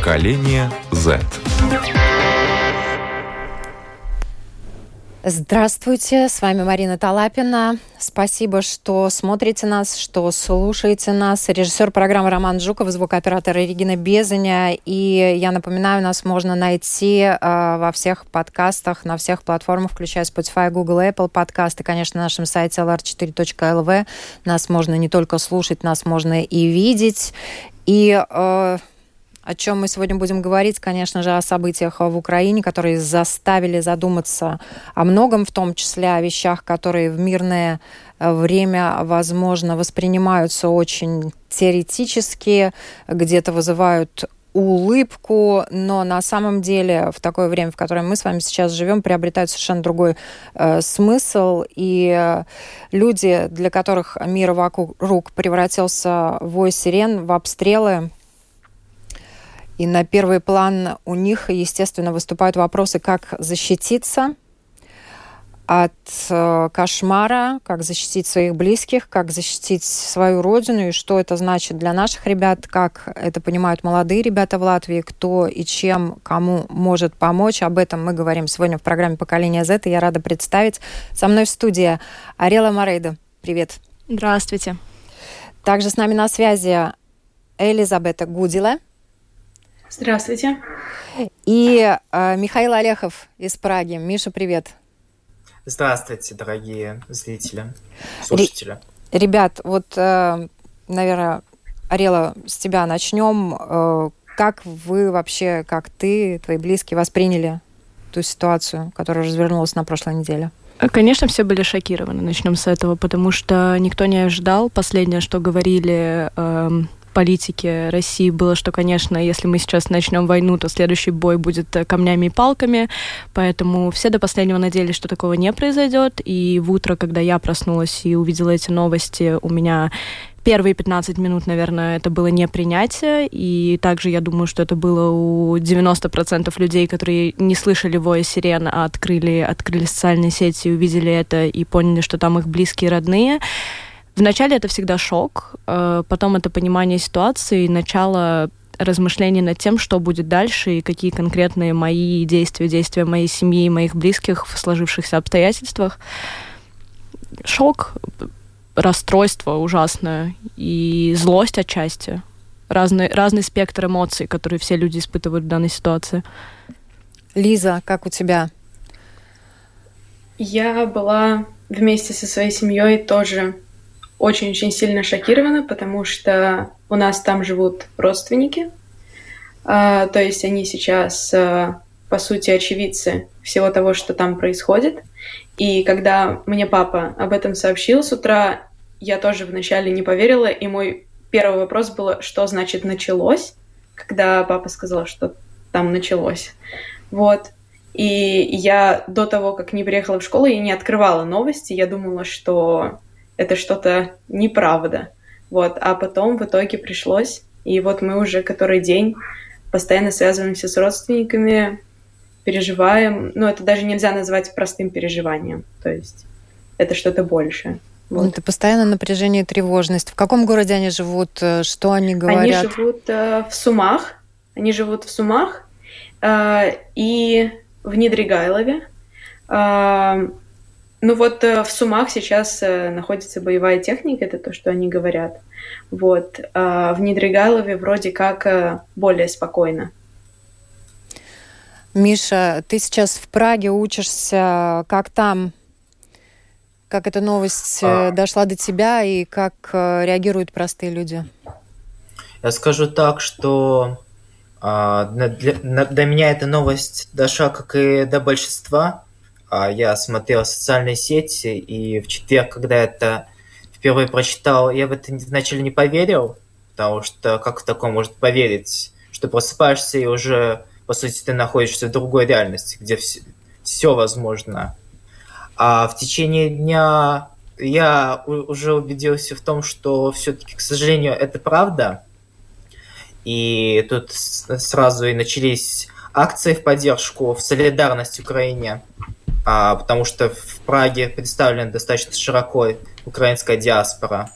Поколение Z. Здравствуйте, с вами Марина Талапина. Спасибо, что смотрите нас, что слушаете нас. Режиссер программы Роман Жуков, звукооператор Регина Безаня. И я напоминаю, нас можно найти э, во всех подкастах, на всех платформах, включая Spotify, Google, Apple подкасты, конечно, на нашем сайте lr4.lv. Нас можно не только слушать, нас можно и видеть. И э, о чем мы сегодня будем говорить, конечно же, о событиях в Украине, которые заставили задуматься о многом, в том числе о вещах, которые в мирное э, время, возможно, воспринимаются очень теоретически, где-то вызывают улыбку, но на самом деле в такое время, в котором мы с вами сейчас живем, приобретают совершенно другой э, смысл. И люди, для которых мир вокруг превратился в вой сирен, в обстрелы, и на первый план у них, естественно, выступают вопросы, как защититься от э, кошмара, как защитить своих близких, как защитить свою родину и что это значит для наших ребят, как это понимают молодые ребята в Латвии, кто и чем кому может помочь. Об этом мы говорим сегодня в программе «Поколение Z», и я рада представить со мной в студии Арела Морейда. Привет. Здравствуйте. Также с нами на связи Элизабета Гудила – Здравствуйте. И э, Михаил Олехов из Праги. Миша, привет. Здравствуйте, дорогие зрители, слушатели. Ребят, вот, э, наверное, Арела, с тебя начнем. Э, как вы вообще, как ты, твои близкие восприняли ту ситуацию, которая развернулась на прошлой неделе? Конечно, все были шокированы. Начнем с этого, потому что никто не ожидал. Последнее, что говорили э, политики России было, что, конечно, если мы сейчас начнем войну, то следующий бой будет э, камнями и палками. Поэтому все до последнего надеялись, что такого не произойдет. И в утро, когда я проснулась и увидела эти новости, у меня первые 15 минут, наверное, это было непринятие, и также я думаю, что это было у 90% людей, которые не слышали воя сирен, а открыли, открыли социальные сети, увидели это и поняли, что там их близкие, родные. Вначале это всегда шок, э, потом это понимание ситуации, начало размышлений над тем, что будет дальше и какие конкретные мои действия, действия моей семьи и моих близких в сложившихся обстоятельствах. Шок, расстройство ужасное и злость отчасти. Разный, разный спектр эмоций, которые все люди испытывают в данной ситуации. Лиза, как у тебя? Я была вместе со своей семьей тоже очень-очень сильно шокирована, потому что у нас там живут родственники, а, то есть они сейчас, а, по сути, очевидцы всего того, что там происходит. И когда мне папа об этом сообщил с утра, я тоже вначале не поверила, и мой первый вопрос был, что значит «началось», когда папа сказал, что там началось. Вот. И я до того, как не приехала в школу, я не открывала новости. Я думала, что это что-то неправда. Вот, а потом в итоге пришлось, и вот мы уже который день постоянно связываемся с родственниками, переживаем, ну, это даже нельзя назвать простым переживанием, то есть это что-то большее. Вот. Это постоянно напряжение и тревожность. В каком городе они живут? Э, что они говорят? Они живут э, в Сумах. Они живут в Сумах э, и в Недригайлове. Э, ну вот э, в Сумах сейчас э, находится боевая техника, это то, что они говорят. Вот. А в Недригайлове вроде как э, более спокойно. Миша, ты сейчас в Праге учишься. Как там? Как эта новость а... дошла до тебя и как реагируют простые люди? Я скажу так, что а, для, для меня эта новость дошла, как и до большинства я смотрел социальные сети, и в четверг, когда это впервые прочитал, я в это вначале не поверил, потому что как в таком может поверить, что просыпаешься и уже, по сути, ты находишься в другой реальности, где все, все возможно. А в течение дня я уже убедился в том, что все-таки, к сожалению, это правда. И тут сразу и начались акции в поддержку, в солидарность Украине а, потому что в Праге представлена достаточно широко украинская диаспора.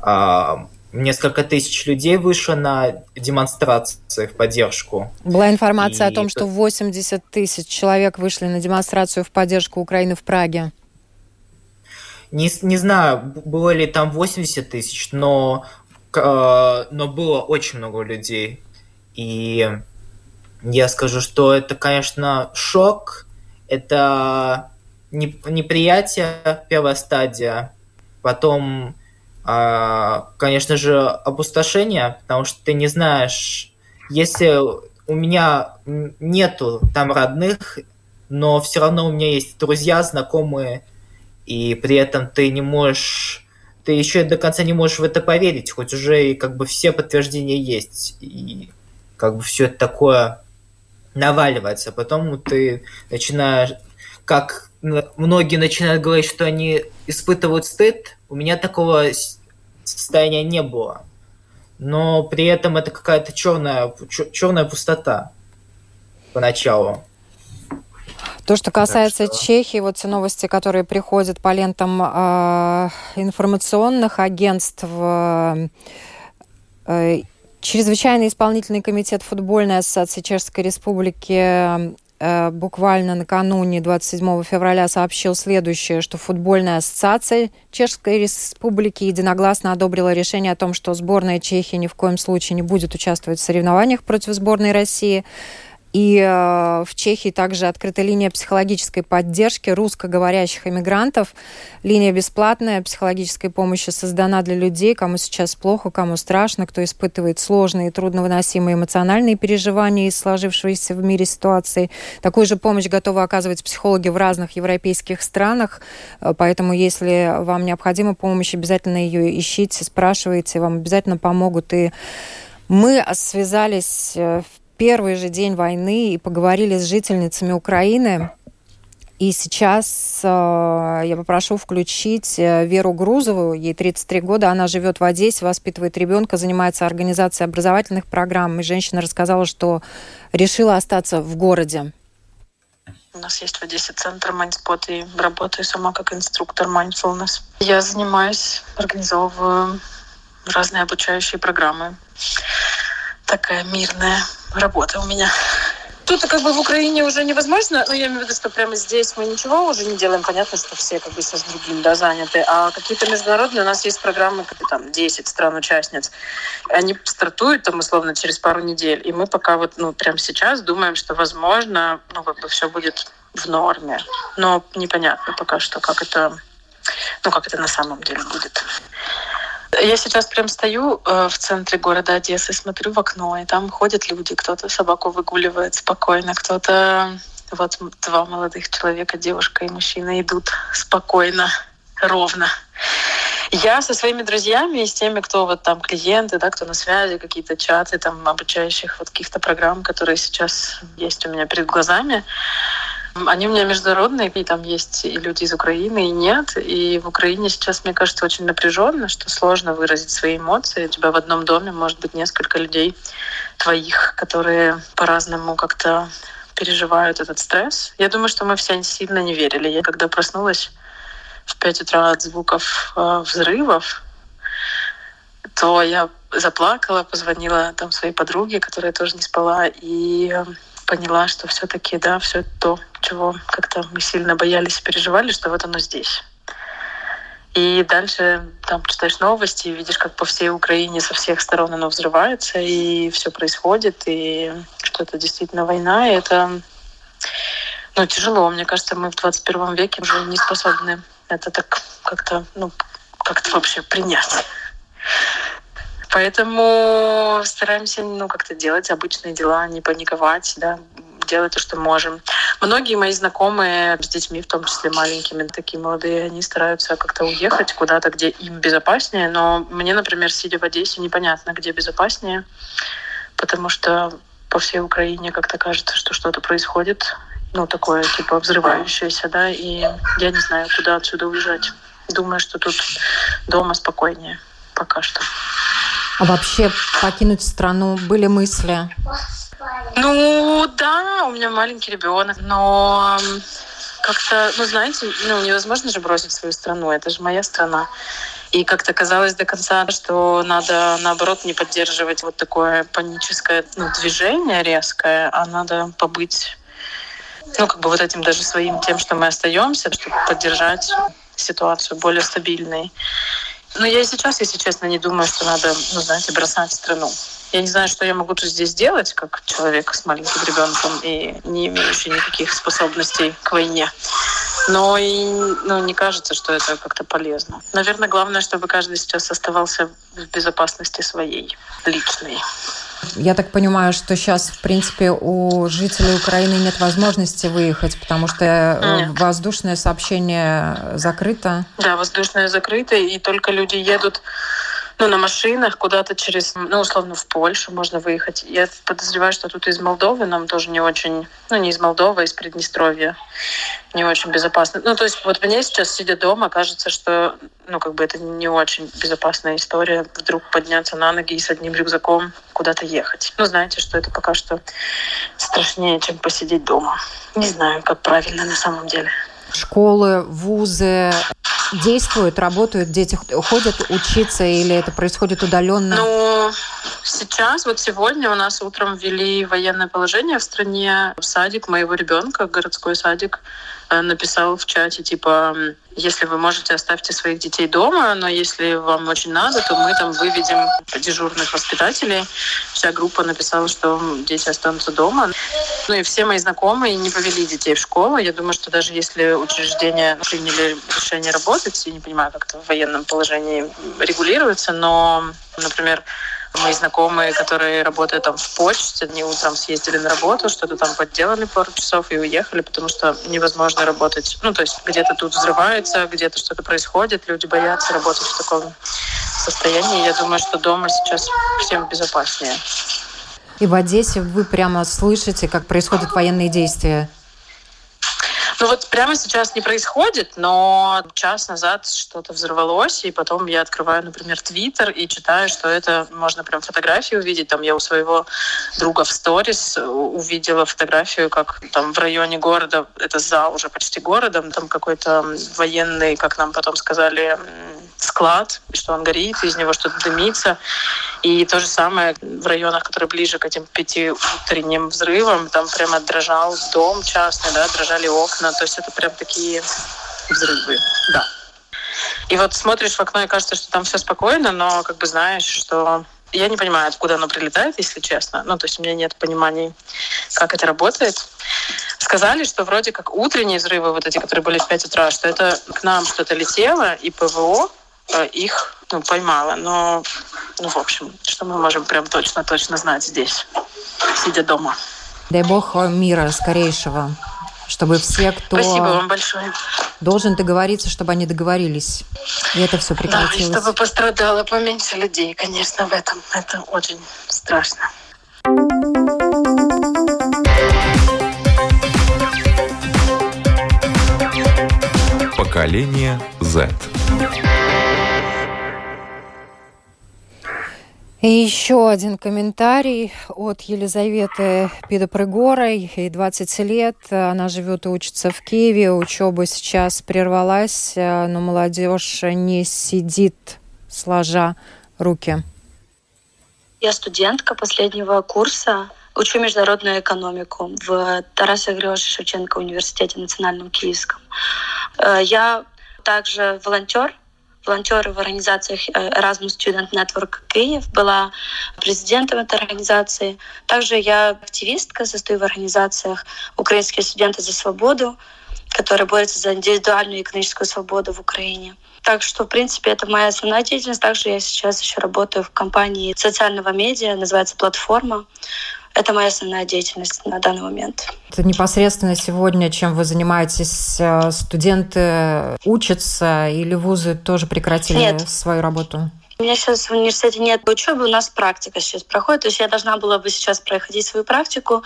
А, несколько тысяч людей вышло на демонстрации в поддержку. Была информация и... о том, что 80 тысяч человек вышли на демонстрацию в поддержку Украины в Праге. Не, не знаю, было ли там 80 тысяч, но, э, но было очень много людей. И я скажу, что это, конечно, шок, это неприятие, первая стадия, потом а, конечно же, опустошение, потому что ты не знаешь, если у меня нету там родных, но все равно у меня есть друзья, знакомые, и при этом ты не можешь, ты еще до конца не можешь в это поверить, хоть уже и как бы все подтверждения есть, и как бы все это такое наваливается, потом ты начинаешь, как многие начинают говорить, что они испытывают стыд, у меня такого состояния не было. Но при этом это какая-то черная, черная пустота поначалу. То, что касается что... Чехии, вот те новости, которые приходят по лентам э, информационных агентств, э, Чрезвычайный исполнительный комитет футбольной ассоциации Чешской Республики Э, буквально накануне 27 февраля сообщил следующее, что футбольная ассоциация Чешской Республики единогласно одобрила решение о том, что сборная Чехии ни в коем случае не будет участвовать в соревнованиях против сборной России. И э, в Чехии также открыта линия психологической поддержки русскоговорящих иммигрантов. Линия бесплатная психологической помощи создана для людей, кому сейчас плохо, кому страшно, кто испытывает сложные и трудновыносимые эмоциональные переживания из сложившейся в мире ситуации. Такую же помощь готовы оказывать психологи в разных европейских странах. Э, поэтому, если вам необходима помощь, обязательно ее ищите, спрашивайте, вам обязательно помогут. И мы связались в э, первый же день войны и поговорили с жительницами Украины. И сейчас э, я попрошу включить э, Веру Грузову, ей 33 года, она живет в Одессе, воспитывает ребенка, занимается организацией образовательных программ. И женщина рассказала, что решила остаться в городе. У нас есть в Одессе центр Майнспот, и работаю сама как инструктор mindfulness. Я занимаюсь, организовываю разные обучающие программы. Такая мирная работа у меня. Тут как бы в Украине уже невозможно, но я имею в виду, что прямо здесь мы ничего уже не делаем. Понятно, что все как бы со с другим да, заняты. А какие-то международные у нас есть программы, как там 10 стран-участниц. Они стартуют там условно через пару недель. И мы пока вот, ну, прямо сейчас думаем, что возможно, ну, как бы все будет в норме. Но непонятно пока что, как это, ну, как это на самом деле будет. Я сейчас прям стою э, в центре города Одессы, смотрю в окно, и там ходят люди, кто-то собаку выгуливает спокойно, кто-то вот два молодых человека, девушка и мужчина идут спокойно, ровно. Я со своими друзьями и с теми, кто вот там клиенты, да, кто на связи, какие-то чаты там обучающих вот каких-то программ, которые сейчас есть у меня перед глазами, они у меня международные, и там есть и люди из Украины, и нет. И в Украине сейчас, мне кажется, очень напряженно, что сложно выразить свои эмоции. У тебя в одном доме может быть несколько людей твоих, которые по-разному как-то переживают этот стресс. Я думаю, что мы все сильно не верили. Я когда проснулась в 5 утра от звуков э, взрывов, то я заплакала, позвонила там своей подруге, которая тоже не спала, и поняла, что все-таки, да, все то, чего как-то мы сильно боялись и переживали, что вот оно здесь. И дальше там читаешь новости, видишь, как по всей Украине со всех сторон оно взрывается, и все происходит, и что это действительно война, и это ну, тяжело. Мне кажется, мы в 21 веке уже не способны это так как-то, ну, как-то вообще принять. Поэтому стараемся, ну, как-то делать обычные дела, не паниковать, да, делать то, что можем. Многие мои знакомые с детьми, в том числе маленькими, такие молодые, они стараются как-то уехать куда-то, где им безопаснее. Но мне, например, сидя в Одессе, непонятно, где безопаснее, потому что по всей Украине как-то кажется, что что-то происходит, ну, такое, типа, взрывающееся, да, и я не знаю, куда отсюда уезжать. Думаю, что тут дома спокойнее пока что. А вообще покинуть страну были мысли? Ну да, у меня маленький ребенок, но как-то, ну знаете, ну невозможно же бросить свою страну, это же моя страна. И как-то казалось до конца, что надо, наоборот, не поддерживать вот такое паническое ну, движение резкое, а надо побыть ну, как бы вот этим даже своим тем, что мы остаемся, чтобы поддержать ситуацию более стабильной. Но я и сейчас, если честно, не думаю, что надо, ну, знаете, бросать страну. Я не знаю, что я могу тут здесь делать, как человек с маленьким ребенком и не имеющий никаких способностей к войне. Но и ну, не кажется, что это как-то полезно. Наверное, главное, чтобы каждый сейчас оставался в безопасности своей, личной. Я так понимаю, что сейчас, в принципе, у жителей Украины нет возможности выехать, потому что э, нет. воздушное сообщение закрыто. Да, воздушное закрыто, и только люди едут ну, на машинах куда-то через, ну, условно, в Польшу можно выехать. Я подозреваю, что тут из Молдовы нам тоже не очень, ну, не из Молдовы, а из Приднестровья не очень безопасно. Ну, то есть вот мне сейчас, сидя дома, кажется, что, ну, как бы это не очень безопасная история вдруг подняться на ноги и с одним рюкзаком куда-то ехать. Ну, знаете, что это пока что страшнее, чем посидеть дома. Не знаю, как правильно на самом деле. Школы, вузы, действуют, работают, дети ходят учиться или это происходит удаленно? Ну, сейчас, вот сегодня у нас утром ввели военное положение в стране. В садик моего ребенка, городской садик, написал в чате, типа, если вы можете, оставьте своих детей дома, но если вам очень надо, то мы там выведем дежурных воспитателей. Вся группа написала, что дети останутся дома. Ну и все мои знакомые не повели детей в школу. Я думаю, что даже если учреждения приняли решение работать, я не понимаю, как это в военном положении регулируется, но, например, Мои знакомые, которые работают там в почте, они утром съездили на работу, что-то там подделали пару часов и уехали, потому что невозможно работать. Ну, то есть где-то тут взрывается, где-то что-то происходит, люди боятся работать в таком состоянии. Я думаю, что дома сейчас всем безопаснее. И в Одессе вы прямо слышите, как происходят военные действия? Ну вот прямо сейчас не происходит, но час назад что-то взорвалось, и потом я открываю, например, Твиттер и читаю, что это можно прям фотографии увидеть. Там я у своего друга в сторис увидела фотографию, как там в районе города, это зал уже почти городом, там какой-то военный, как нам потом сказали, склад, что он горит, из него что-то дымится. И то же самое в районах, которые ближе к этим пяти утренним взрывам, там прямо дрожал дом частный, да, дрожали окна. То есть это прям такие взрывы, да. И вот смотришь в окно и кажется, что там все спокойно, но как бы знаешь, что я не понимаю, откуда оно прилетает, если честно. Ну, то есть у меня нет понимания, как это работает. Сказали, что вроде как утренние взрывы, вот эти, которые были в 5 утра, что это к нам что-то летело, и ПВО их ну, поймала. Но, ну, в общем, что мы можем прям точно-точно знать здесь, сидя дома. Дай бог мира скорейшего, чтобы все, кто Спасибо вам большое. должен договориться, чтобы они договорились. И это все прекратилось. Да, и чтобы пострадало поменьше людей, конечно, в этом. Это очень страшно. Поколение Z. И еще один комментарий от Елизаветы Пидопрыгорой. Ей 20 лет, она живет и учится в Киеве. Учеба сейчас прервалась, но молодежь не сидит, сложа руки. Я студентка последнего курса. Учу международную экономику в Тарасе Григорьевича Шевченко университете национальном киевском. Э, я также волонтер волонтеры в организациях э, Erasmus Student Network Киев, была президентом этой организации. Также я активистка, состою в организациях «Украинские студенты за свободу», которые борются за индивидуальную экономическую свободу в Украине. Так что, в принципе, это моя основная деятельность. Также я сейчас еще работаю в компании социального медиа, называется «Платформа». Это моя основная деятельность на данный момент. Это непосредственно сегодня, чем вы занимаетесь? Э, студенты учатся или вузы тоже прекратили Нет. свою работу? У меня сейчас в университете нет учебы, у нас практика сейчас проходит. То есть я должна была бы сейчас проходить свою практику,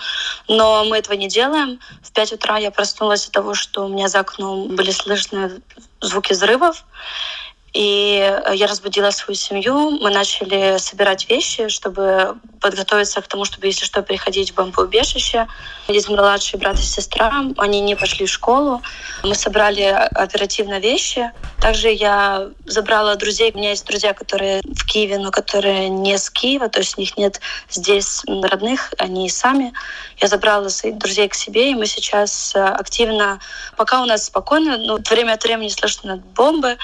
но мы этого не делаем. В 5 утра я проснулась от того, что у меня за окном были слышны звуки взрывов. И я разбудила свою семью, мы начали собирать вещи, чтобы подготовиться к тому, чтобы, если что, приходить в бомбоубежище. Есть младший брат и сестра, они не пошли в школу. Мы собрали оперативно вещи. Также я забрала друзей. У меня есть друзья, которые в Киеве, но которые не с Киева, то есть у них нет здесь родных, они сами. Я забрала своих друзей к себе, и мы сейчас активно, пока у нас спокойно, ну, время от времени слышно бомбы,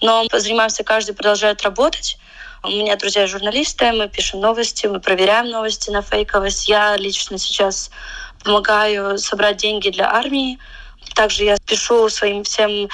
но занимаемся, каждый продолжает работать. У меня друзья журналисты, мы пишем новости, мы проверяем новости на фейковость. Я лично сейчас помогаю собрать деньги для армии. Также я пишу своим всем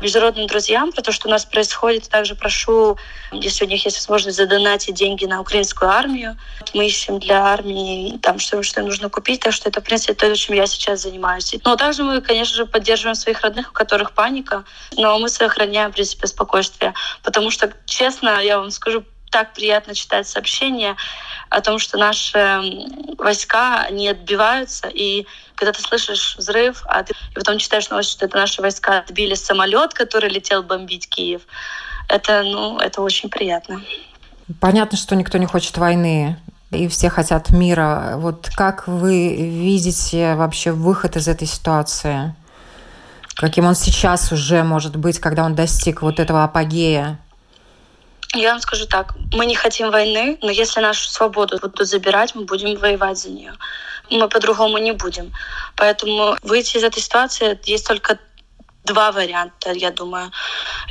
международным друзьям про то, что у нас происходит. Также прошу, если у них есть возможность, задонатить деньги на украинскую армию. Мы ищем для армии там, что, что нужно купить. Так что это, в принципе, то, чем я сейчас занимаюсь. Но также мы, конечно же, поддерживаем своих родных, у которых паника. Но мы сохраняем, в принципе, спокойствие. Потому что, честно, я вам скажу, так приятно читать сообщения о том, что наши войска, они отбиваются, и когда ты слышишь взрыв, а ты и потом читаешь новость, что это наши войска отбили самолет, который летел бомбить Киев, это, ну, это очень приятно. Понятно, что никто не хочет войны, и все хотят мира. Вот как вы видите вообще выход из этой ситуации? Каким он сейчас уже может быть, когда он достиг вот этого апогея? Я вам скажу так, мы не хотим войны, но если нашу свободу будут забирать, мы будем воевать за нее. Мы по-другому не будем. Поэтому выйти из этой ситуации есть только два варианта, я думаю.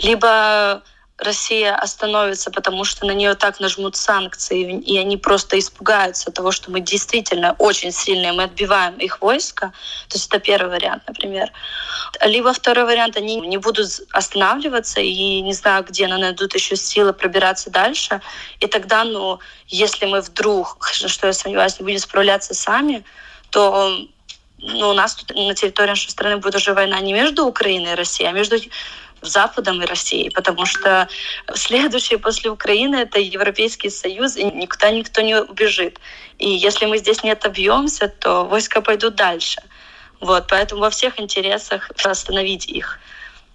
Либо Россия остановится, потому что на нее так нажмут санкции, и они просто испугаются того, что мы действительно очень сильные, мы отбиваем их войска. То есть это первый вариант, например. Либо второй вариант, они не будут останавливаться и не знаю, где, но найдут еще силы пробираться дальше. И тогда, ну, если мы вдруг, что я сомневаюсь, не будем справляться сами, то ну, у нас тут на территории нашей страны будет уже война не между Украиной и Россией, а между Западом и Россией, потому что следующий после Украины это Европейский Союз, и никуда никто не убежит. И если мы здесь не отобьемся, то войска пойдут дальше. Вот, поэтому во всех интересах остановить их.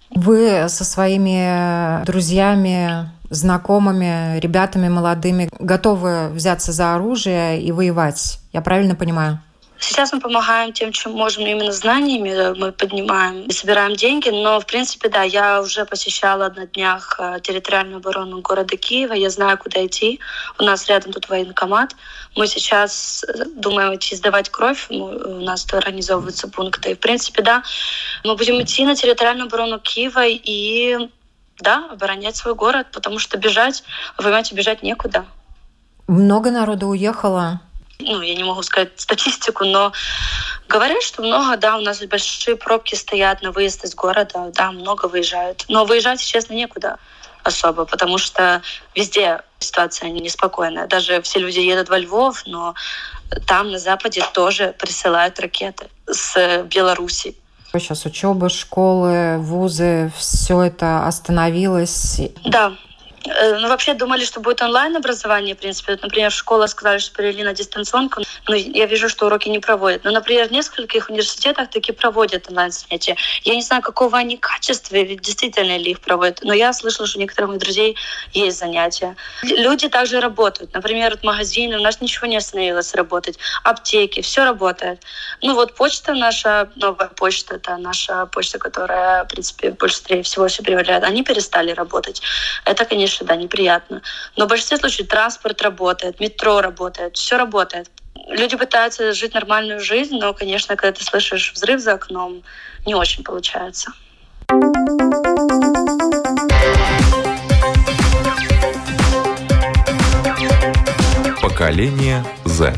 Вы со своими друзьями, знакомыми, ребятами молодыми готовы взяться за оружие и воевать? Я правильно понимаю? Сейчас мы помогаем тем, чем можем, именно знаниями. Мы поднимаем и собираем деньги. Но, в принципе, да, я уже посещала на днях э, территориальную оборону города Киева. Я знаю, куда идти. У нас рядом тут военкомат. Мы сейчас э, думаем идти сдавать кровь. У нас организовываются пункты. И, в принципе, да, мы будем идти на территориальную оборону Киева и да, оборонять свой город, потому что бежать, вы понимаете, бежать некуда. Много народу уехало ну, я не могу сказать статистику, но говорят, что много, да, у нас большие пробки стоят на выезд из города, да, много выезжают. Но выезжать, честно, некуда особо, потому что везде ситуация неспокойная. Даже все люди едут во Львов, но там на Западе тоже присылают ракеты с Беларуси. Сейчас учеба, школы, вузы, все это остановилось. Да, ну, вообще думали, что будет онлайн-образование, в принципе. Например, школа сказали, что перевели на дистанционку, но я вижу, что уроки не проводят. Но, например, в нескольких университетах таки проводят онлайн-занятия. Я не знаю, какого они качества, ведь действительно ли их проводят, но я слышала, что у некоторых моих друзей есть занятия. Люди также работают. Например, вот магазины, у нас ничего не остановилось работать. Аптеки, все работает. Ну вот почта наша, новая почта, это наша почта, которая, в принципе, быстрее всего все привлекает, они перестали работать. Это, конечно, конечно, да, неприятно. Но в большинстве случаев транспорт работает, метро работает, все работает. Люди пытаются жить нормальную жизнь, но, конечно, когда ты слышишь взрыв за окном, не очень получается. Поколение Z.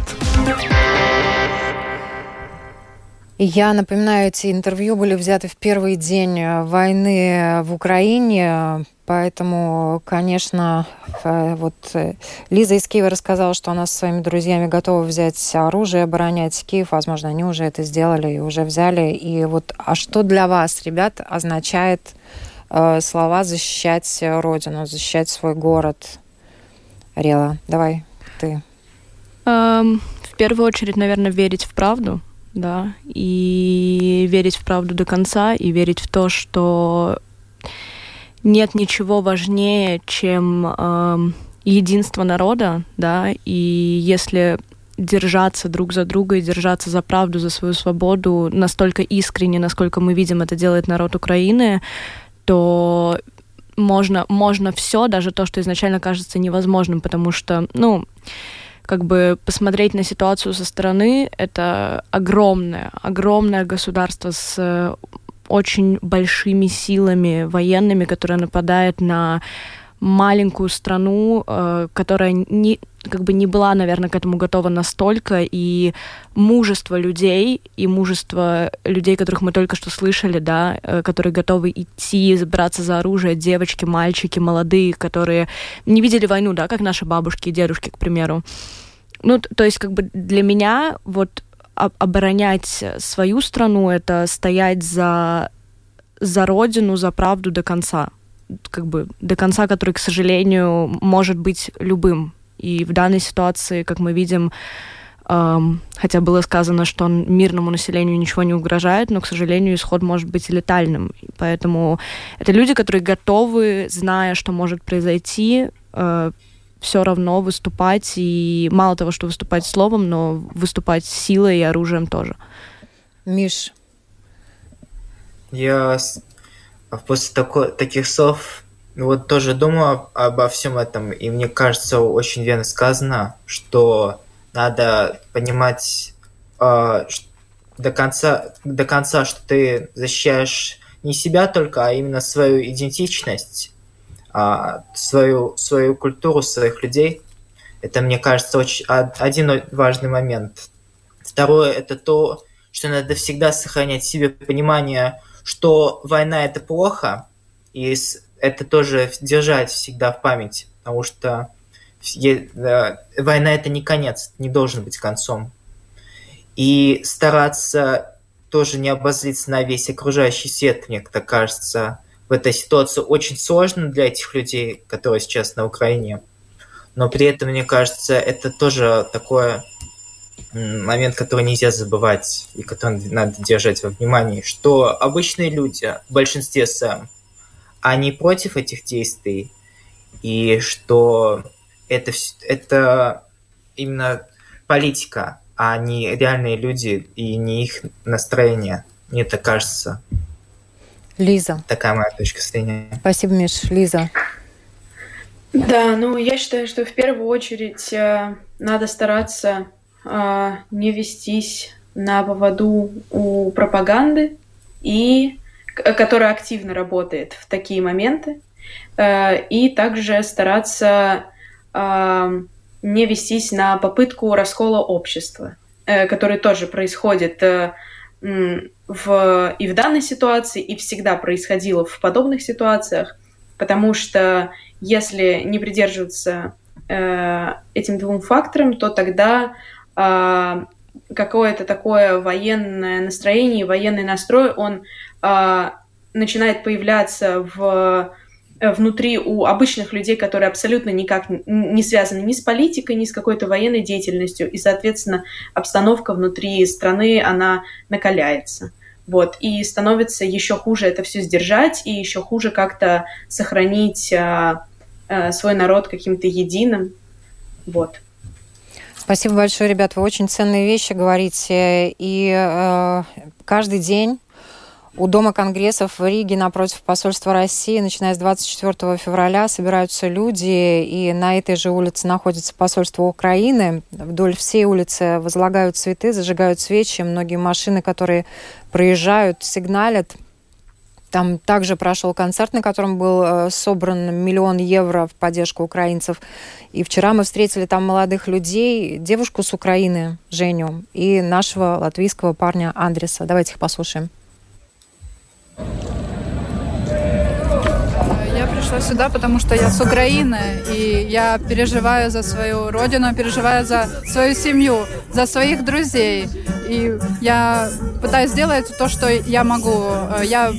Я напоминаю, эти интервью были взяты в первый день э, войны в Украине, поэтому, конечно, э, вот э, Лиза из Киева рассказала, что она со своими друзьями готова взять оружие, оборонять Киев. Возможно, они уже это сделали и уже взяли. И вот, а что для вас, ребят, означает э, слова «защищать родину», «защищать свой город»? Рела, давай ты. Um, в первую очередь, наверное, верить в правду – да, и верить в правду до конца, и верить в то, что нет ничего важнее, чем э, единство народа, да, и если держаться друг за друга и держаться за правду, за свою свободу настолько искренне, насколько мы видим, это делает народ Украины, то можно, можно все, даже то, что изначально кажется невозможным, потому что, ну, как бы посмотреть на ситуацию со стороны, это огромное, огромное государство с очень большими силами военными, которое нападает на маленькую страну, э, которая не, как бы не была, наверное, к этому готова настолько, и мужество людей, и мужество людей, которых мы только что слышали, да, э, которые готовы идти, браться за оружие, девочки, мальчики, молодые, которые не видели войну, да, как наши бабушки и дедушки, к примеру. Ну, то есть, как бы для меня вот оборонять свою страну, это стоять за, за родину, за правду до конца как бы до конца, который, к сожалению, может быть любым. И в данной ситуации, как мы видим, эм, хотя было сказано, что мирному населению ничего не угрожает, но, к сожалению, исход может быть летальным. Поэтому это люди, которые готовы, зная, что может произойти, э, все равно выступать, и мало того, что выступать словом, но выступать силой и оружием тоже. Миш. Я а после тако, таких слов ну вот тоже думаю обо всем этом, и мне кажется, очень верно сказано, что надо понимать э, до конца, до конца, что ты защищаешь не себя только, а именно свою идентичность, свою, свою культуру, своих людей. Это, мне кажется, очень один важный момент. Второе – это то, что надо всегда сохранять в себе понимание, что война это плохо, и это тоже держать всегда в памяти, потому что война это не конец, не должен быть концом. И стараться тоже не обозлиться на весь окружающий свет, мне так кажется, в этой ситуации очень сложно для этих людей, которые сейчас на Украине. Но при этом, мне кажется, это тоже такое момент, который нельзя забывать и который надо держать во внимании, что обычные люди, в большинстве сам, они против этих действий, и что это, это именно политика, а не реальные люди и не их настроение. Мне так кажется. Лиза. Такая моя точка зрения. Спасибо, Миш. Лиза. Да, ну я считаю, что в первую очередь э, надо стараться а, не вестись на поводу у пропаганды и которая активно работает в такие моменты, э, и также стараться а, не вестись на попытку раскола общества, э, который тоже происходит э, в, и в данной ситуации, и всегда происходило в подобных ситуациях, потому что если не придерживаться этим двум факторам, то тогда а, какое-то такое военное настроение, военный настрой, он а, начинает появляться в внутри у обычных людей, которые абсолютно никак не связаны ни с политикой, ни с какой-то военной деятельностью, и, соответственно, обстановка внутри страны, она накаляется. Вот, и становится еще хуже это все сдержать, и еще хуже как-то сохранить а, а, свой народ каким-то единым. Вот. Спасибо большое, ребят. Вы очень ценные вещи говорите. И э, каждый день у Дома конгрессов в Риге напротив посольства России, начиная с 24 февраля, собираются люди, и на этой же улице находится посольство Украины. Вдоль всей улицы возлагают цветы, зажигают свечи. Многие машины, которые проезжают, сигналят там также прошел концерт, на котором был э, собран миллион евро в поддержку украинцев. И вчера мы встретили там молодых людей, девушку с Украины, Женю, и нашего латвийского парня Андреса. Давайте их послушаем. Я пришла сюда, потому что я с Украины, и я переживаю за свою родину, переживаю за свою семью, за своих друзей. И я пытаюсь сделать то, что я могу. Э, я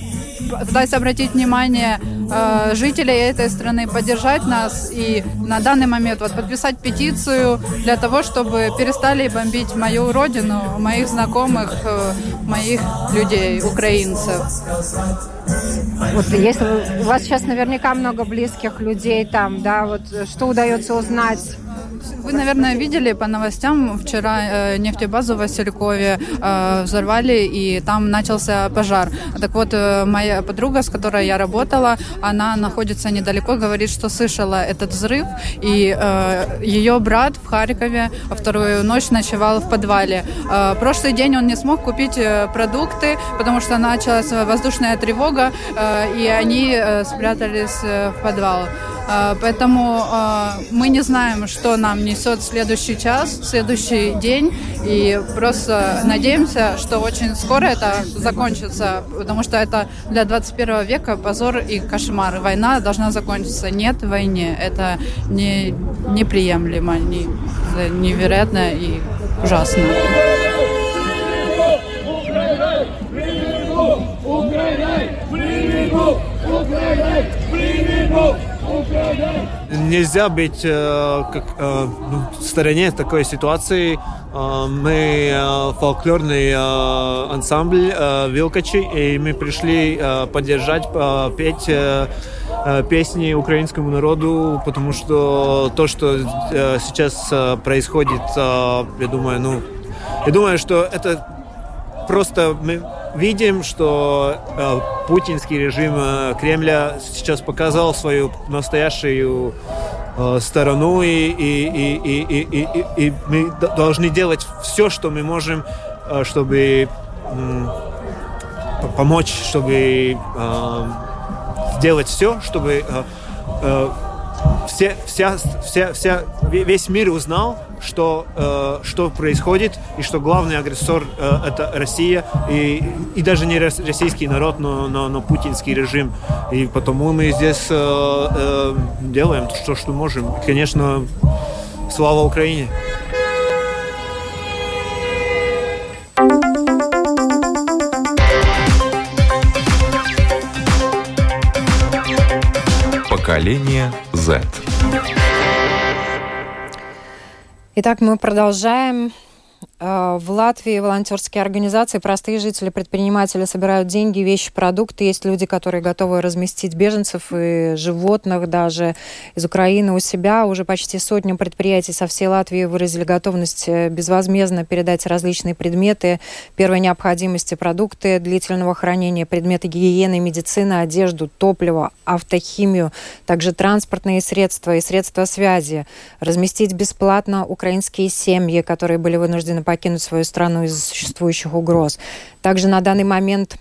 пытаюсь обратить внимание э, жителей этой страны поддержать нас и на данный момент вот подписать петицию для того, чтобы перестали бомбить мою родину, моих знакомых, э, моих людей, украинцев. Вот если у вас сейчас наверняка много близких людей там, да, вот что удается узнать вы, наверное, видели по новостям, вчера э, нефтебазу в Василькове э, взорвали, и там начался пожар. Так вот, э, моя подруга, с которой я работала, она находится недалеко, говорит, что слышала этот взрыв, и ее брат в Харькове вторую ночь ночевал в подвале. Прошлый день он не смог купить продукты, потому что началась воздушная тревога, и они спрятались в подвал. А, поэтому а, мы не знаем, что нам несет следующий час, следующий день, и просто надеемся, что очень скоро это закончится, потому что это для 21 века позор и кошмар. Война должна закончиться. Нет войне. Это не, неприемлемо, не, невероятно и ужасно. Украина! Украина! Украина! Украина! Нельзя быть э, как, э, ну, в стороне такой ситуации. Э, мы э, фольклорный э, ансамбль э, Вилкачи, и мы пришли э, поддержать, э, петь э, э, песни украинскому народу, потому что то, что э, сейчас э, происходит, э, я думаю, ну, я думаю, что это просто мы видим, что э, путинский режим э, Кремля сейчас показал свою настоящую э, сторону, и, и, и, и, и, и, и мы должны делать все, что мы можем, э, чтобы э, помочь, чтобы э, сделать все, чтобы э, э, все, вся, вся, вся, весь мир узнал, что, э, что происходит, и что главный агрессор э, это Россия, и, и даже не российский народ, но, но, но путинский режим. И потому мы здесь э, э, делаем то, что можем. И, конечно, слава Украине! Поколение Z. Итак, мы продолжаем в Латвии волонтерские организации, простые жители, предприниматели собирают деньги, вещи, продукты. Есть люди, которые готовы разместить беженцев и животных даже из Украины у себя. Уже почти сотня предприятий со всей Латвии выразили готовность э, безвозмездно передать различные предметы первой необходимости, продукты длительного хранения, предметы гигиены, медицины, одежду, топливо, автохимию, также транспортные средства и средства связи. Разместить бесплатно украинские семьи, которые были вынуждены покинуть свою страну из-за существующих угроз. Также на данный момент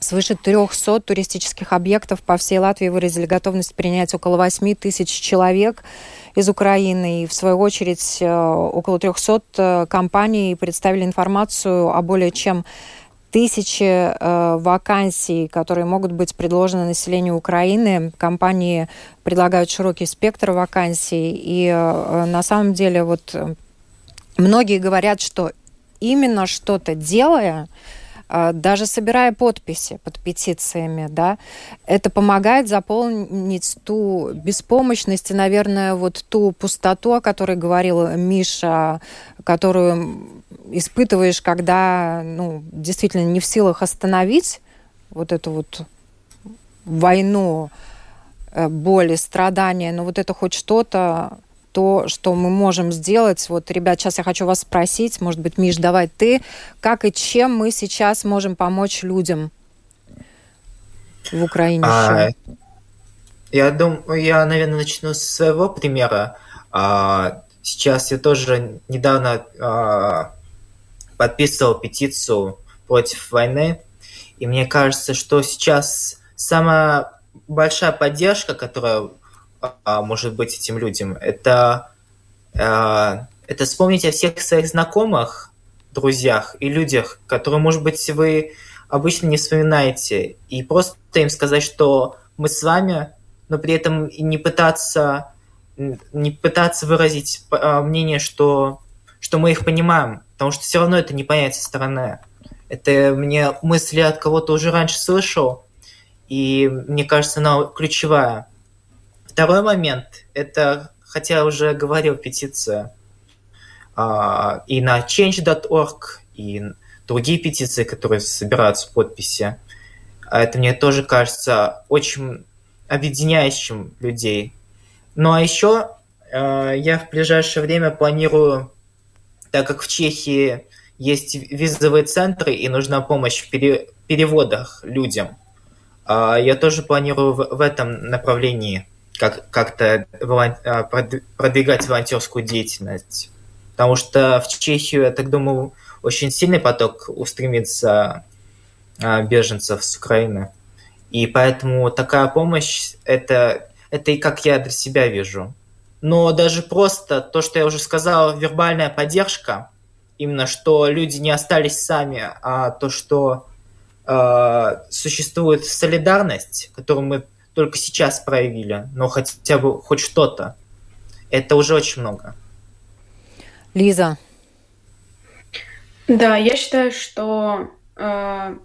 Свыше 300 туристических объектов по всей Латвии выразили готовность принять около 8 тысяч человек из Украины. И, в свою очередь, э, около 300 э, компаний представили информацию о более чем тысячи э, вакансий, которые могут быть предложены населению Украины. Компании предлагают широкий спектр вакансий. И э, на самом деле вот Многие говорят, что именно что-то делая, а, даже собирая подписи под петициями, да, это помогает заполнить ту беспомощность и, наверное, вот ту пустоту, о которой говорил Миша, которую испытываешь, когда, ну, действительно не в силах остановить вот эту вот войну, э, боли, страдания, но вот это хоть что-то то, что мы можем сделать. Вот, ребят, сейчас я хочу вас спросить, может быть, Миш, давай ты, как и чем мы сейчас можем помочь людям в Украине? А, я думаю, я, наверное, начну с своего примера. А, сейчас я тоже недавно а, подписывал петицию против войны, и мне кажется, что сейчас самая большая поддержка, которая а, может быть этим людям, это, а, это вспомнить о всех своих знакомых, друзьях и людях, которые, может быть, вы обычно не вспоминаете, и просто им сказать, что мы с вами, но при этом не пытаться, не пытаться выразить а, мнение, что, что мы их понимаем, потому что все равно это не понять со стороны. Это мне мысли от кого-то уже раньше слышал, и мне кажется, она ключевая. Второй момент – это, хотя уже говорил, петиция а, и на change.org, и другие петиции, которые собираются подписи. А это мне тоже кажется очень объединяющим людей. Ну а еще э, я в ближайшее время планирую, так как в Чехии есть визовые центры и нужна помощь в пере, переводах людям, э, я тоже планирую в, в этом направлении как, как-то э, продвигать волонтерскую деятельность. Потому что в Чехию, я так думаю, очень сильный поток устремится э, беженцев с Украины. И поэтому такая помощь это, это и как я для себя вижу. Но даже просто то, что я уже сказал, вербальная поддержка, именно что люди не остались сами, а то, что э, существует солидарность, которую мы только сейчас проявили, но хотя бы хоть что-то, это уже очень много. Лиза. Да, я считаю, что э,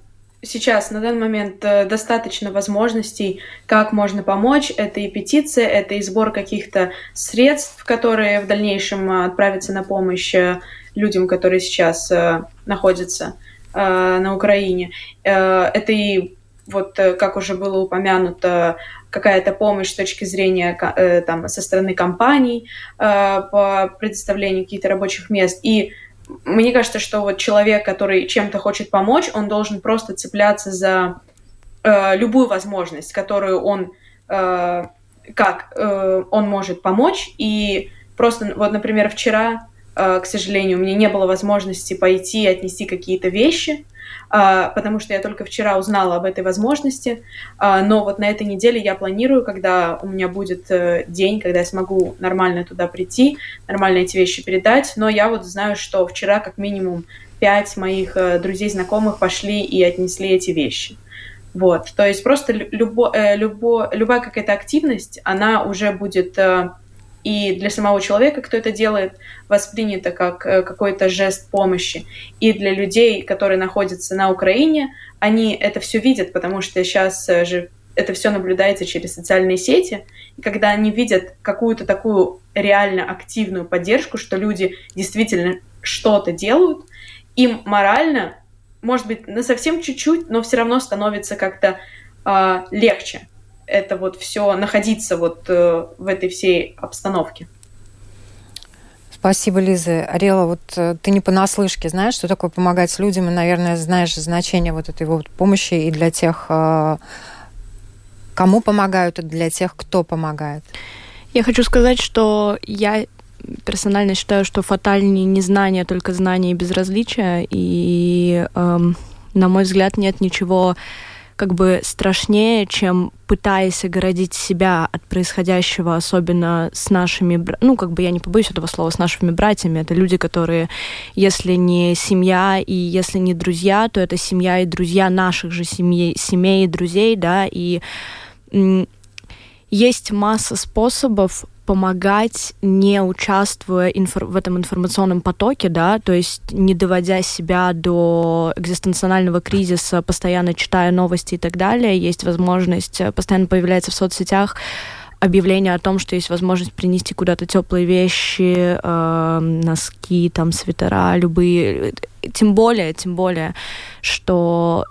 сейчас, на данный момент, э, достаточно возможностей, как можно помочь. Это и петиция, это и сбор каких-то средств, которые в дальнейшем э, отправятся на помощь э, людям, которые сейчас находятся на Украине. Это и вот, как уже было упомянуто, какая-то помощь с точки зрения там, со стороны компаний по предоставлению каких-то рабочих мест. И мне кажется, что вот человек, который чем-то хочет помочь, он должен просто цепляться за э, любую возможность, которую он э, как э, он может помочь. И просто, вот, например, вчера, э, к сожалению, у меня не было возможности пойти и отнести какие-то вещи, а, потому что я только вчера узнала об этой возможности, а, но вот на этой неделе я планирую, когда у меня будет э, день, когда я смогу нормально туда прийти, нормально эти вещи передать, но я вот знаю, что вчера как минимум пять моих э, друзей, знакомых пошли и отнесли эти вещи. Вот, то есть просто любо, э, любо, любая какая-то активность, она уже будет и для самого человека, кто это делает, воспринято как э, какой-то жест помощи. И для людей, которые находятся на Украине, они это все видят, потому что сейчас э, же это все наблюдается через социальные сети, и когда они видят какую-то такую реально активную поддержку, что люди действительно что-то делают, им морально, может быть, на совсем чуть-чуть, но все равно становится как-то э, легче это вот все находиться вот э, в этой всей обстановке. Спасибо, Лиза. Арела, вот э, ты не понаслышке знаешь, что такое помогать людям, и, наверное, знаешь значение вот этой вот помощи и для тех, э, кому помогают, и для тех, кто помогает. Я хочу сказать, что я персонально считаю, что фатальнее не знание, а только знание и безразличие. И, эм, на мой взгляд, нет ничего как бы страшнее, чем пытаясь огородить себя от происходящего, особенно с нашими, ну, как бы я не побоюсь этого слова, с нашими братьями. Это люди, которые, если не семья и если не друзья, то это семья и друзья наших же семей, семей и друзей, да, и есть масса способов помогать, не участвуя инфор- в этом информационном потоке, да, то есть не доводя себя до экзистенционального кризиса, постоянно читая новости и так далее. Есть возможность, э, постоянно появляется в соцсетях объявление о том, что есть возможность принести куда-то теплые вещи, э, носки, там, свитера, любые. Тем более, тем более, что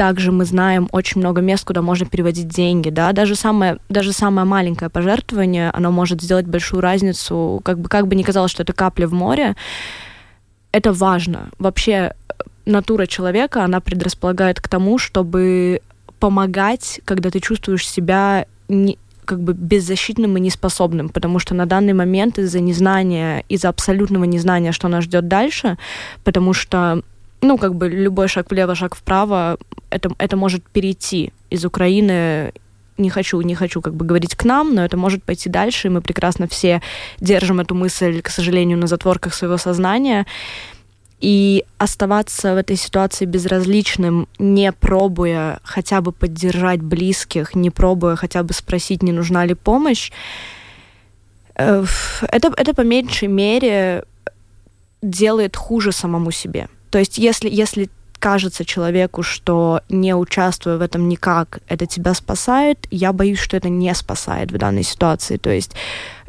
также мы знаем очень много мест, куда можно переводить деньги, да, даже самое, даже самое маленькое пожертвование, оно может сделать большую разницу, как бы, как бы ни казалось, что это капля в море, это важно. Вообще э, натура человека, она предрасполагает к тому, чтобы помогать, когда ты чувствуешь себя не, как бы беззащитным и неспособным, потому что на данный момент из-за незнания, из-за абсолютного незнания, что нас ждет дальше, потому что ну, как бы любой шаг влево, шаг вправо, это, это может перейти из Украины не хочу, не хочу как бы говорить к нам, но это может пойти дальше, и мы прекрасно все держим эту мысль, к сожалению, на затворках своего сознания. И оставаться в этой ситуации безразличным, не пробуя хотя бы поддержать близких, не пробуя хотя бы спросить, не нужна ли помощь, э, это, это по меньшей мере делает хуже самому себе. То есть если, если кажется человеку, что не участвуя в этом никак, это тебя спасает, я боюсь, что это не спасает в данной ситуации. То есть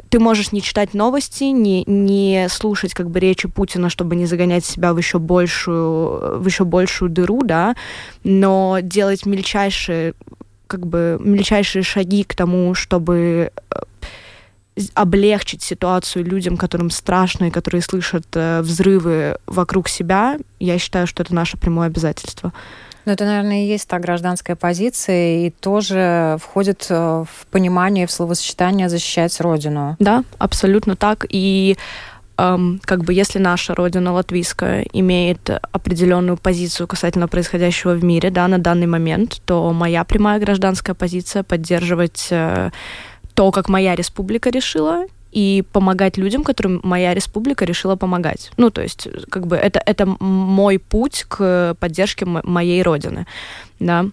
ты можешь не читать новости, не, не слушать как бы речи Путина, чтобы не загонять себя в еще большую, в еще большую дыру, да, но делать мельчайшие как бы мельчайшие шаги к тому, чтобы э, облегчить ситуацию людям, которым страшно и которые слышат э, взрывы вокруг себя, я считаю, что это наше прямое обязательство. Ну, это, наверное, и есть та гражданская позиция, и тоже входит э, в понимание, в словосочетание «защищать Родину». Да, абсолютно так. И эм, как бы если наша Родина латвийская имеет определенную позицию касательно происходящего в мире, да, на данный момент, то моя прямая гражданская позиция поддерживать э, то, как моя республика решила, и помогать людям, которым моя республика решила помогать. Ну, то есть, как бы это, это мой путь к поддержке моей родины, да.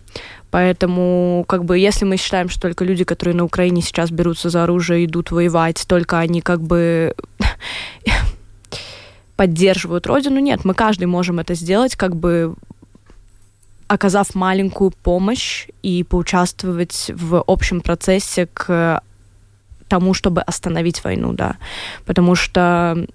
Поэтому, как бы, если мы считаем, что только люди, которые на Украине сейчас берутся за оружие, идут воевать, только они как бы поддерживают родину, нет, мы каждый можем это сделать, как бы оказав маленькую помощь и поучаствовать в общем процессе к тому, чтобы остановить войну, да. Потому что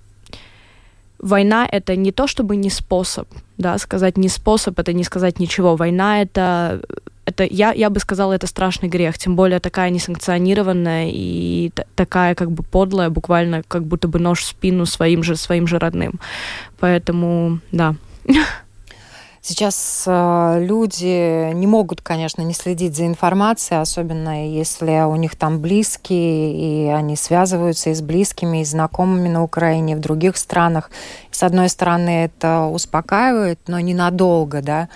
война это не то, чтобы не способ, да, сказать не способ, это не сказать ничего. Война это, это я, я бы сказала, это страшный грех, тем более такая несанкционированная и такая как бы подлая, буквально как будто бы нож в спину своим же, своим же родным. Поэтому, да. Сейчас э, люди не могут, конечно, не следить за информацией, особенно если у них там близкие, и они связываются и с близкими, и знакомыми на Украине, в других странах. С одной стороны, это успокаивает, но ненадолго, да.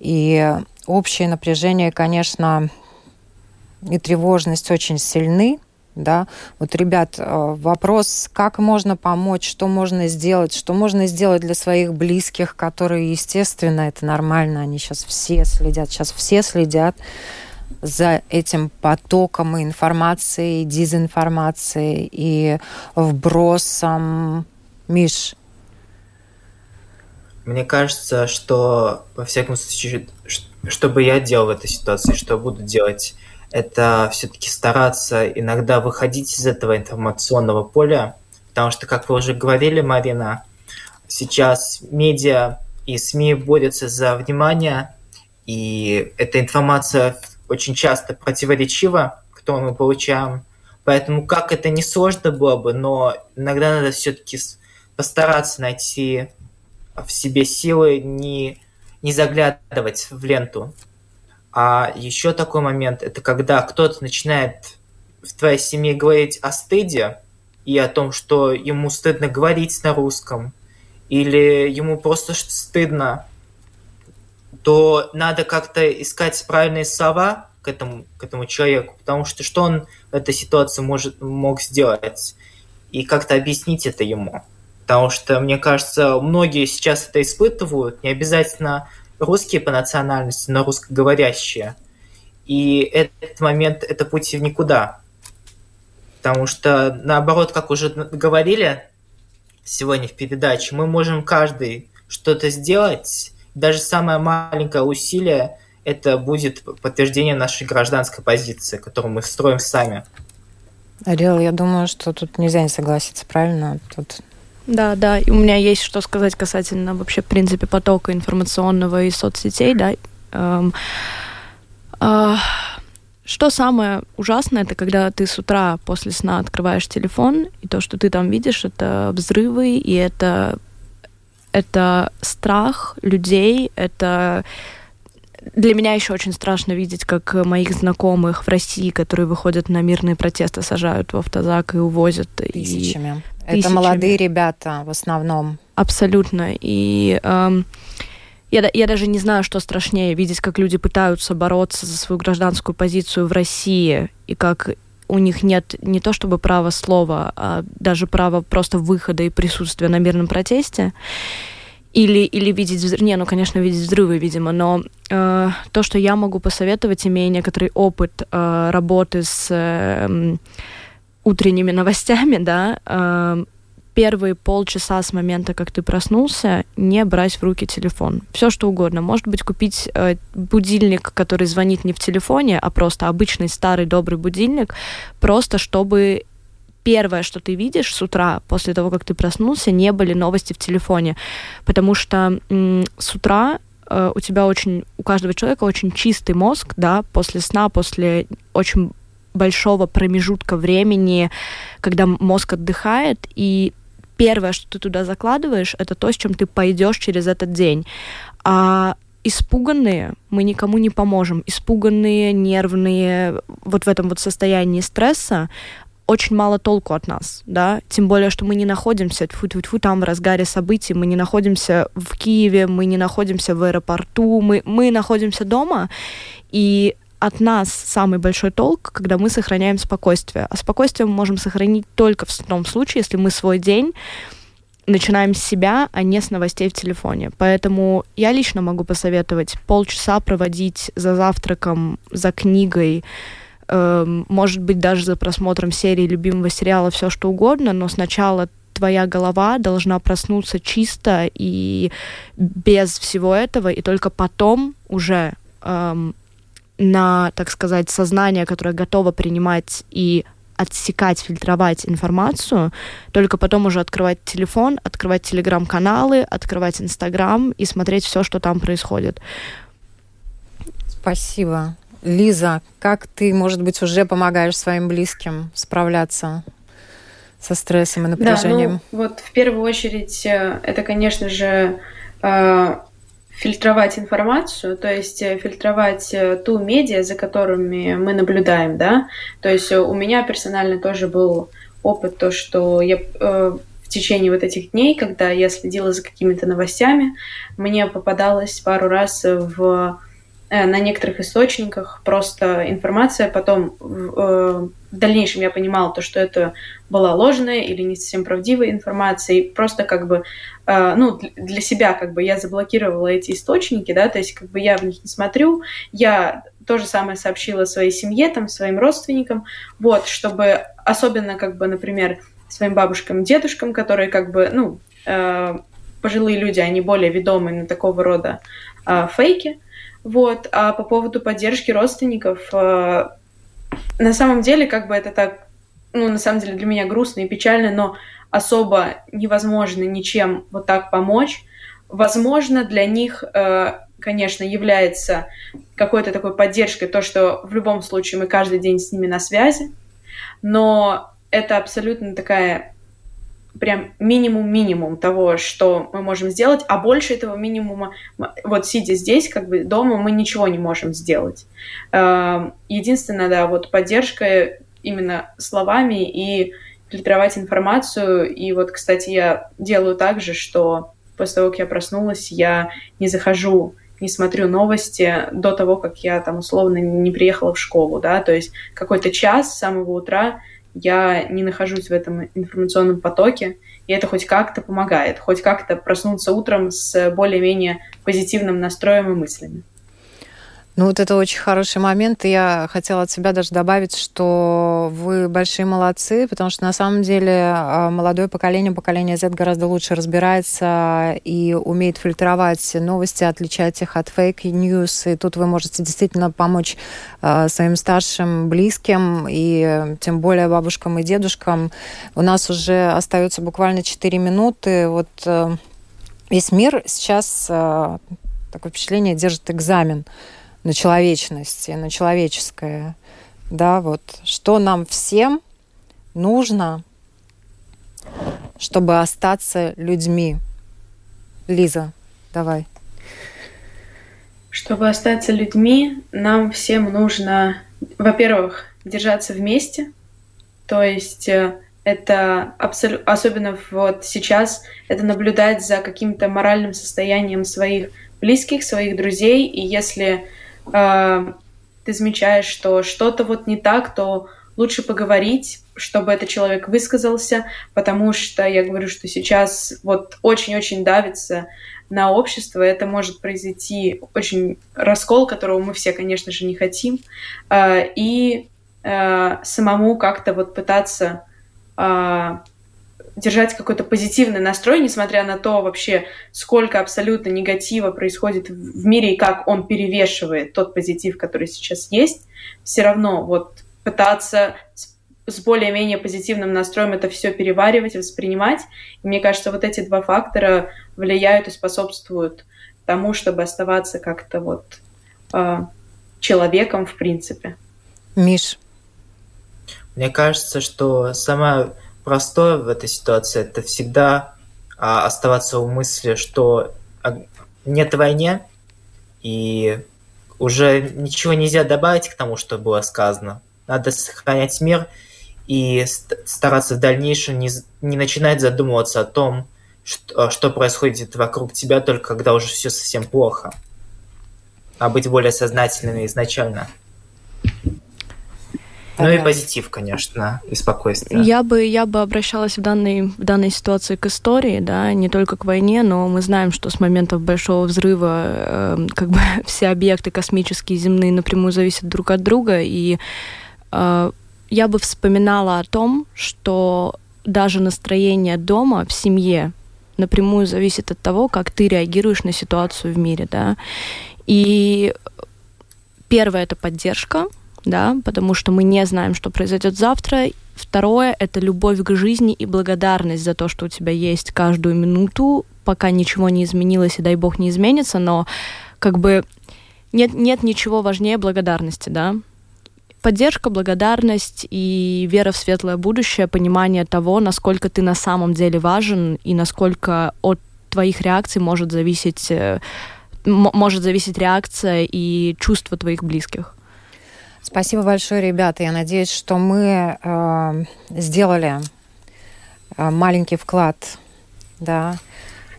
И общее напряжение, конечно, и тревожность очень сильны да. Вот, ребят, э, вопрос, как можно помочь, что можно сделать, что можно сделать для своих близких, которые, естественно, это нормально, они сейчас все следят, сейчас все следят за этим потоком информации, дезинформации и вбросом. Миш, мне кажется, что, во всяком случае, что бы я делал в этой ситуации, что буду делать, это все-таки стараться иногда выходить из этого информационного поля, потому что, как вы уже говорили, Марина, сейчас медиа и СМИ борются за внимание, и эта информация очень часто противоречива, которую мы получаем. Поэтому как это не сложно было бы, но иногда надо все-таки постараться найти в себе силы не, не заглядывать в ленту, а еще такой момент, это когда кто-то начинает в твоей семье говорить о стыде и о том, что ему стыдно говорить на русском, или ему просто стыдно, то надо как-то искать правильные слова к этому, к этому человеку, потому что что он в этой ситуации может, мог сделать? И как-то объяснить это ему. Потому что, мне кажется, многие сейчас это испытывают, не обязательно русские по национальности, но русскоговорящие. И этот момент – это путь в никуда. Потому что, наоборот, как уже говорили сегодня в передаче, мы можем каждый что-то сделать. Даже самое маленькое усилие – это будет подтверждение нашей гражданской позиции, которую мы строим сами. Арил, я думаю, что тут нельзя не согласиться, правильно? Тут да, да. И у меня есть что сказать касательно вообще, в принципе, потока информационного и соцсетей, да. Эм, э, что самое ужасное, это когда ты с утра после сна открываешь телефон, и то, что ты там видишь, это взрывы, и это, это страх людей, это для меня еще очень страшно видеть, как моих знакомых в России, которые выходят на мирные протесты, сажают в автозак и увозят. Тысячами. И... Это молодые ребята в основном. Абсолютно. И эм, я, я даже не знаю, что страшнее, видеть, как люди пытаются бороться за свою гражданскую позицию в России, и как у них нет не то чтобы права слова, а даже права просто выхода и присутствия на мирном протесте или, или видеть взрывы. Не, ну, конечно, видеть взрывы, видимо, но э, то, что я могу посоветовать, имея некоторый опыт э, работы с э, утренними новостями, да, э, первые полчаса с момента, как ты проснулся, не брать в руки телефон. Все что угодно. Может быть, купить э, будильник, который звонит не в телефоне, а просто обычный старый добрый будильник, просто чтобы первое, что ты видишь с утра, после того, как ты проснулся, не были новости в телефоне. Потому что м- с утра э, у тебя очень, у каждого человека очень чистый мозг, да, после сна, после очень большого промежутка времени, когда мозг отдыхает, и первое, что ты туда закладываешь, это то, с чем ты пойдешь через этот день. А испуганные мы никому не поможем. Испуганные, нервные, вот в этом вот состоянии стресса очень мало толку от нас, да, тем более, что мы не находимся -тьфу, там в разгаре событий, мы не находимся в Киеве, мы не находимся в аэропорту, мы, мы находимся дома, и от нас самый большой толк, когда мы сохраняем спокойствие. А спокойствие мы можем сохранить только в том случае, если мы свой день начинаем с себя, а не с новостей в телефоне. Поэтому я лично могу посоветовать полчаса проводить за завтраком, за книгой, э, может быть, даже за просмотром серии любимого сериала, все что угодно, но сначала твоя голова должна проснуться чисто и без всего этого, и только потом уже эм, на, так сказать, сознание, которое готово принимать и отсекать, фильтровать информацию, только потом уже открывать телефон, открывать телеграм-каналы, открывать Инстаграм и смотреть все, что там происходит. Спасибо. Лиза, как ты, может быть, уже помогаешь своим близким справляться со стрессом и напряжением? Да, ну, вот в первую очередь э, это, конечно же, э, фильтровать информацию, то есть э, фильтровать э, ту медиа, за которыми мы наблюдаем, да. То есть э, у меня персонально тоже был опыт, то, что я э, в течение вот этих дней, когда я следила за какими-то новостями, мне попадалось пару раз в на некоторых источниках. Просто информация, потом э, в дальнейшем я понимала то, что это была ложная или не совсем правдивая информация, и просто как бы, э, ну, для себя как бы я заблокировала эти источники, да, то есть как бы я в них не смотрю, я то же самое сообщила своей семье, там, своим родственникам, вот, чтобы особенно как бы, например, своим бабушкам, дедушкам, которые как бы, ну, э, пожилые люди, они более ведомы на такого рода э, фейки, вот. А по поводу поддержки родственников, э, на самом деле, как бы это так, ну, на самом деле для меня грустно и печально, но особо невозможно ничем вот так помочь. Возможно, для них, э, конечно, является какой-то такой поддержкой то, что в любом случае мы каждый день с ними на связи, но это абсолютно такая прям минимум-минимум того, что мы можем сделать, а больше этого минимума, вот сидя здесь, как бы дома, мы ничего не можем сделать. Эм, единственное, да, вот поддержка именно словами и фильтровать информацию. И вот, кстати, я делаю так же, что после того, как я проснулась, я не захожу не смотрю новости до того, как я там условно не приехала в школу, да, то есть какой-то час с самого утра я не нахожусь в этом информационном потоке, и это хоть как-то помогает, хоть как-то проснуться утром с более-менее позитивным настроем и мыслями. Ну, вот это очень хороший момент. И я хотела от себя даже добавить, что вы большие молодцы, потому что на самом деле а, молодое поколение, поколение Z гораздо лучше разбирается и умеет фильтровать новости, отличать их от fake news. И тут вы можете действительно помочь э, своим старшим, близким и тем более бабушкам и дедушкам. У нас уже остается буквально 4 минуты. Вот э, весь мир сейчас э, такое впечатление держит экзамен на человечность и на человеческое. Да, вот что нам всем нужно, чтобы остаться людьми. Лиза, давай. Чтобы остаться людьми, нам всем нужно, во-первых, держаться вместе, то есть э, это абсолютно, особенно вот сейчас, это наблюдать за каким-то моральным состоянием своих близких, своих друзей, и если э, ты замечаешь, что что-то вот не так, то лучше поговорить, чтобы этот человек высказался, потому что я говорю, что сейчас вот очень-очень давится на общество, это может произойти очень раскол, которого мы все, конечно же, не хотим, э, и э, самому как-то вот пытаться э, держать какой-то позитивный настрой, несмотря на то вообще, сколько абсолютно негатива происходит в мире и как он перевешивает тот позитив, который сейчас есть, все равно вот пытаться с более-менее позитивным настроем это все переваривать и воспринимать. И мне кажется, вот эти два фактора влияют и способствуют тому, чтобы оставаться как-то вот э, человеком в принципе. Миш. Мне кажется, что самое простое в этой ситуации это всегда а, оставаться у мысли, что а, нет войны, и уже ничего нельзя добавить к тому, что было сказано. Надо сохранять мир и стараться в дальнейшем не, не начинать задумываться о том, что, что происходит вокруг тебя только когда уже все совсем плохо, а быть более сознательными изначально. Ну и позитив, конечно, и спокойствие. Я бы, я бы обращалась в данной, в данной ситуации к истории, да, не только к войне, но мы знаем, что с момента Большого взрыва э, как бы все объекты космические, земные напрямую зависят друг от друга, и э, я бы вспоминала о том, что даже настроение дома в семье напрямую зависит от того, как ты реагируешь на ситуацию в мире, да. И первое это поддержка, да, потому что мы не знаем, что произойдет завтра. Второе это любовь к жизни и благодарность за то, что у тебя есть каждую минуту, пока ничего не изменилось и дай бог не изменится, но как бы нет, нет ничего важнее благодарности, да поддержка, благодарность и вера в светлое будущее, понимание того, насколько ты на самом деле важен и насколько от твоих реакций может зависеть, э, может зависеть реакция и чувство твоих близких. Спасибо большое, ребята. Я надеюсь, что мы э, сделали э, маленький вклад да,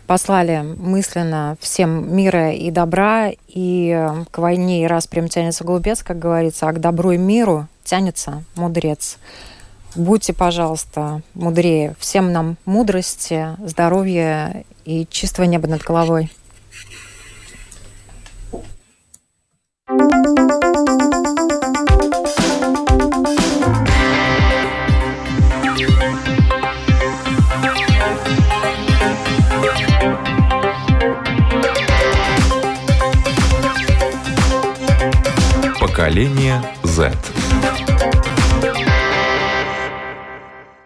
послали мысленно всем мира и добра, и э, к войне и раз прям тянется глупец, как говорится, а к добру и миру тянется мудрец. Будьте, пожалуйста, мудрее. Всем нам мудрости, здоровья и чистого неба над головой. Поколение Z.